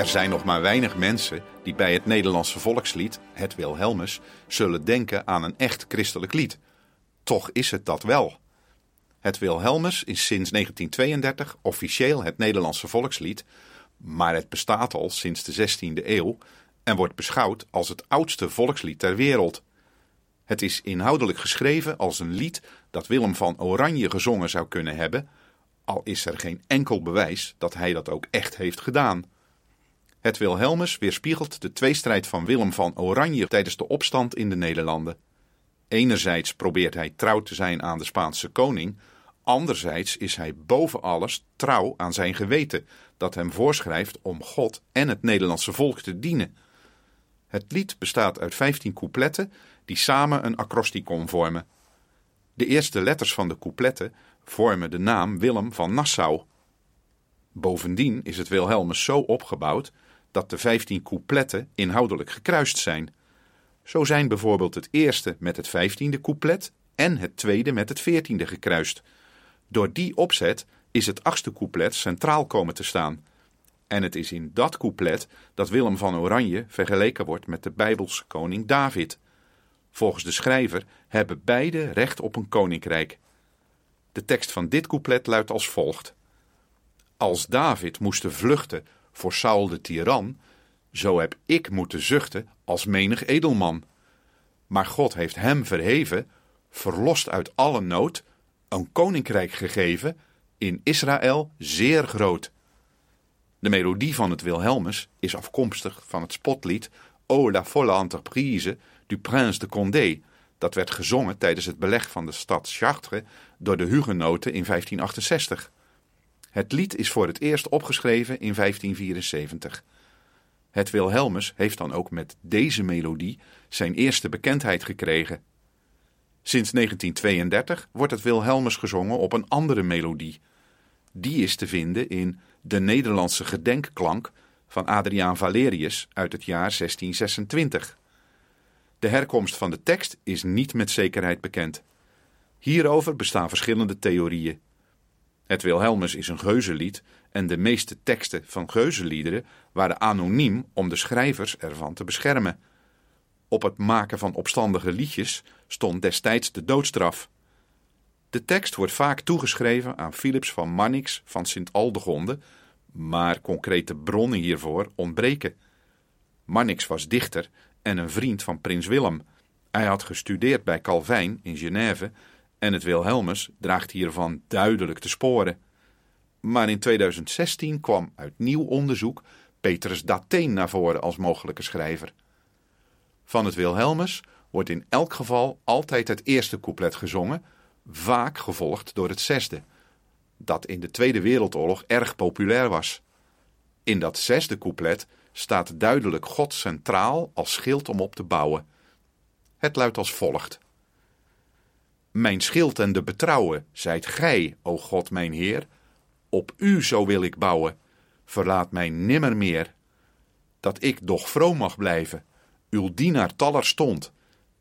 Er zijn nog maar weinig mensen die bij het Nederlandse volkslied, het Wilhelmus, zullen denken aan een echt christelijk lied. Toch is het dat wel. Het Wilhelmus is sinds 1932 officieel het Nederlandse volkslied, maar het bestaat al sinds de 16e eeuw en wordt beschouwd als het oudste volkslied ter wereld. Het is inhoudelijk geschreven als een lied dat Willem van Oranje gezongen zou kunnen hebben, al is er geen enkel bewijs dat hij dat ook echt heeft gedaan. Het Wilhelmus weerspiegelt de tweestrijd van Willem van Oranje tijdens de opstand in de Nederlanden. Enerzijds probeert hij trouw te zijn aan de Spaanse koning, anderzijds is hij boven alles trouw aan zijn geweten, dat hem voorschrijft om God en het Nederlandse volk te dienen. Het lied bestaat uit 15 coupletten die samen een acrosticon vormen. De eerste letters van de coupletten vormen de naam Willem van Nassau. Bovendien is het Wilhelmus zo opgebouwd dat de 15 coupletten inhoudelijk gekruist zijn. Zo zijn bijvoorbeeld het eerste met het vijftiende couplet en het tweede met het veertiende gekruist. Door die opzet is het achtste couplet centraal komen te staan. En het is in dat couplet dat Willem van Oranje vergeleken wordt met de Bijbelse koning David. Volgens de schrijver hebben beide recht op een koninkrijk. De tekst van dit couplet luidt als volgt: Als David moest vluchten voor Saul de tiran, zo heb ik moeten zuchten als menig edelman. Maar God heeft hem verheven, verlost uit alle nood, een koninkrijk gegeven, in Israël zeer groot. De melodie van het Wilhelmus is afkomstig van het spotlied O la folle entreprise du prince de Condé, dat werd gezongen tijdens het beleg van de stad Chartres door de Hugenoten in 1568. Het lied is voor het eerst opgeschreven in 1574. Het Wilhelmus heeft dan ook met deze melodie zijn eerste bekendheid gekregen. Sinds 1932 wordt het Wilhelmus gezongen op een andere melodie. Die is te vinden in De Nederlandse Gedenkklank van Adriaan Valerius uit het jaar 1626. De herkomst van de tekst is niet met zekerheid bekend. Hierover bestaan verschillende theorieën. Het Wilhelmus is een geuzenlied en de meeste teksten van geuzenliederen waren anoniem om de schrijvers ervan te beschermen. Op het maken van opstandige liedjes stond destijds de doodstraf. De tekst wordt vaak toegeschreven aan Philips van Mannix van Sint-Aldegonde, maar concrete bronnen hiervoor ontbreken. Mannix was dichter en een vriend van prins Willem. Hij had gestudeerd bij Calvijn in Genève en het Wilhelmus draagt hiervan duidelijk de sporen. Maar in 2016 kwam uit nieuw onderzoek Petrus Dateen naar voren als mogelijke schrijver. Van het Wilhelmus wordt in elk geval altijd het eerste couplet gezongen, vaak gevolgd door het zesde, dat in de Tweede Wereldoorlog erg populair was. In dat zesde couplet staat duidelijk God centraal als schild om op te bouwen. Het luidt als volgt. Mijn schild en de betrouwen zijt gij, o God mijn Heer. Op u zo wil ik bouwen, verlaat mij nimmer meer. Dat ik doch vroom mag blijven, uw dienaar taller stond,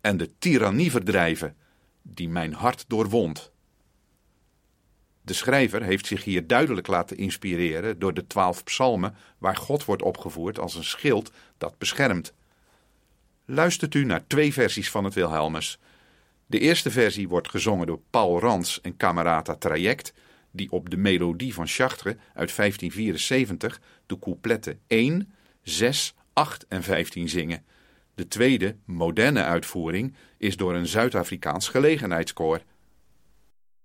en de tirannie verdrijven, die mijn hart doorwond. De schrijver heeft zich hier duidelijk laten inspireren door de twaalf psalmen waar God wordt opgevoerd als een schild dat beschermt. Luistert u naar twee versies van het Wilhelmus. De eerste versie wordt gezongen door Paul Rans en Camerata Traject, die op de melodie van Chartres uit 1574 de coupletten 1, 6, 8 en 15 zingen. De tweede, moderne uitvoering is door een Zuid-Afrikaans gelegenheidskoor.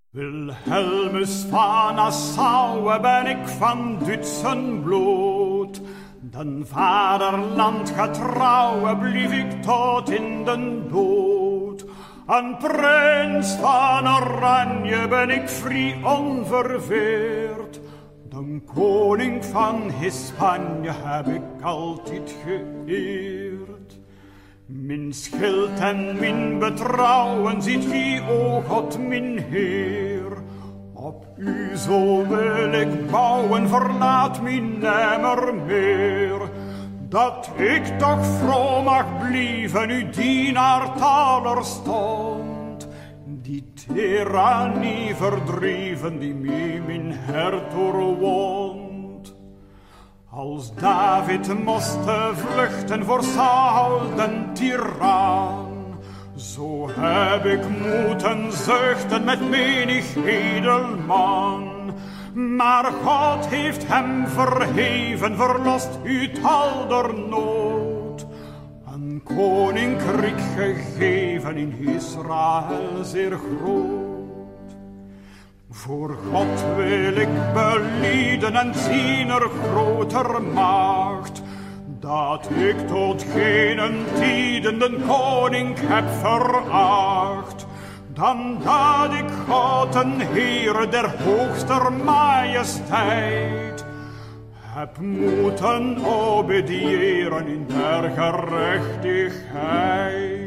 Wilhelmus van Nassau ben ik van Dutsen bloed. Den vaderland getrouwe blief ik tot in den dood. Een prins van Oranje ben ik vrij onverveerd. De koning van Hispanje heb ik altijd geëerd. Min schild en min betrouwen ziet gij, o God, min Heer. Op u zo wil ik bouwen, verlaat mij nimmer meer. Dat ik toch vroom mag blijven, u dienaar taler stond. Die tyrannie verdreven, die mij mijn hart doorwond. Als David moste vluchten voor Saul den tiran, zo heb ik moeten zuchten met menig edelman. Maar God heeft hem verheven, verlost uit al der nood. Een koninkrijk gegeven in Israël zeer groot. Voor God wil ik belieden en zien er groter macht, dat ik tot geen tijden den koning heb veracht, dan dat ik God een Heer der hoogster majesteit heb moeten obediëren in der gerechtigheid.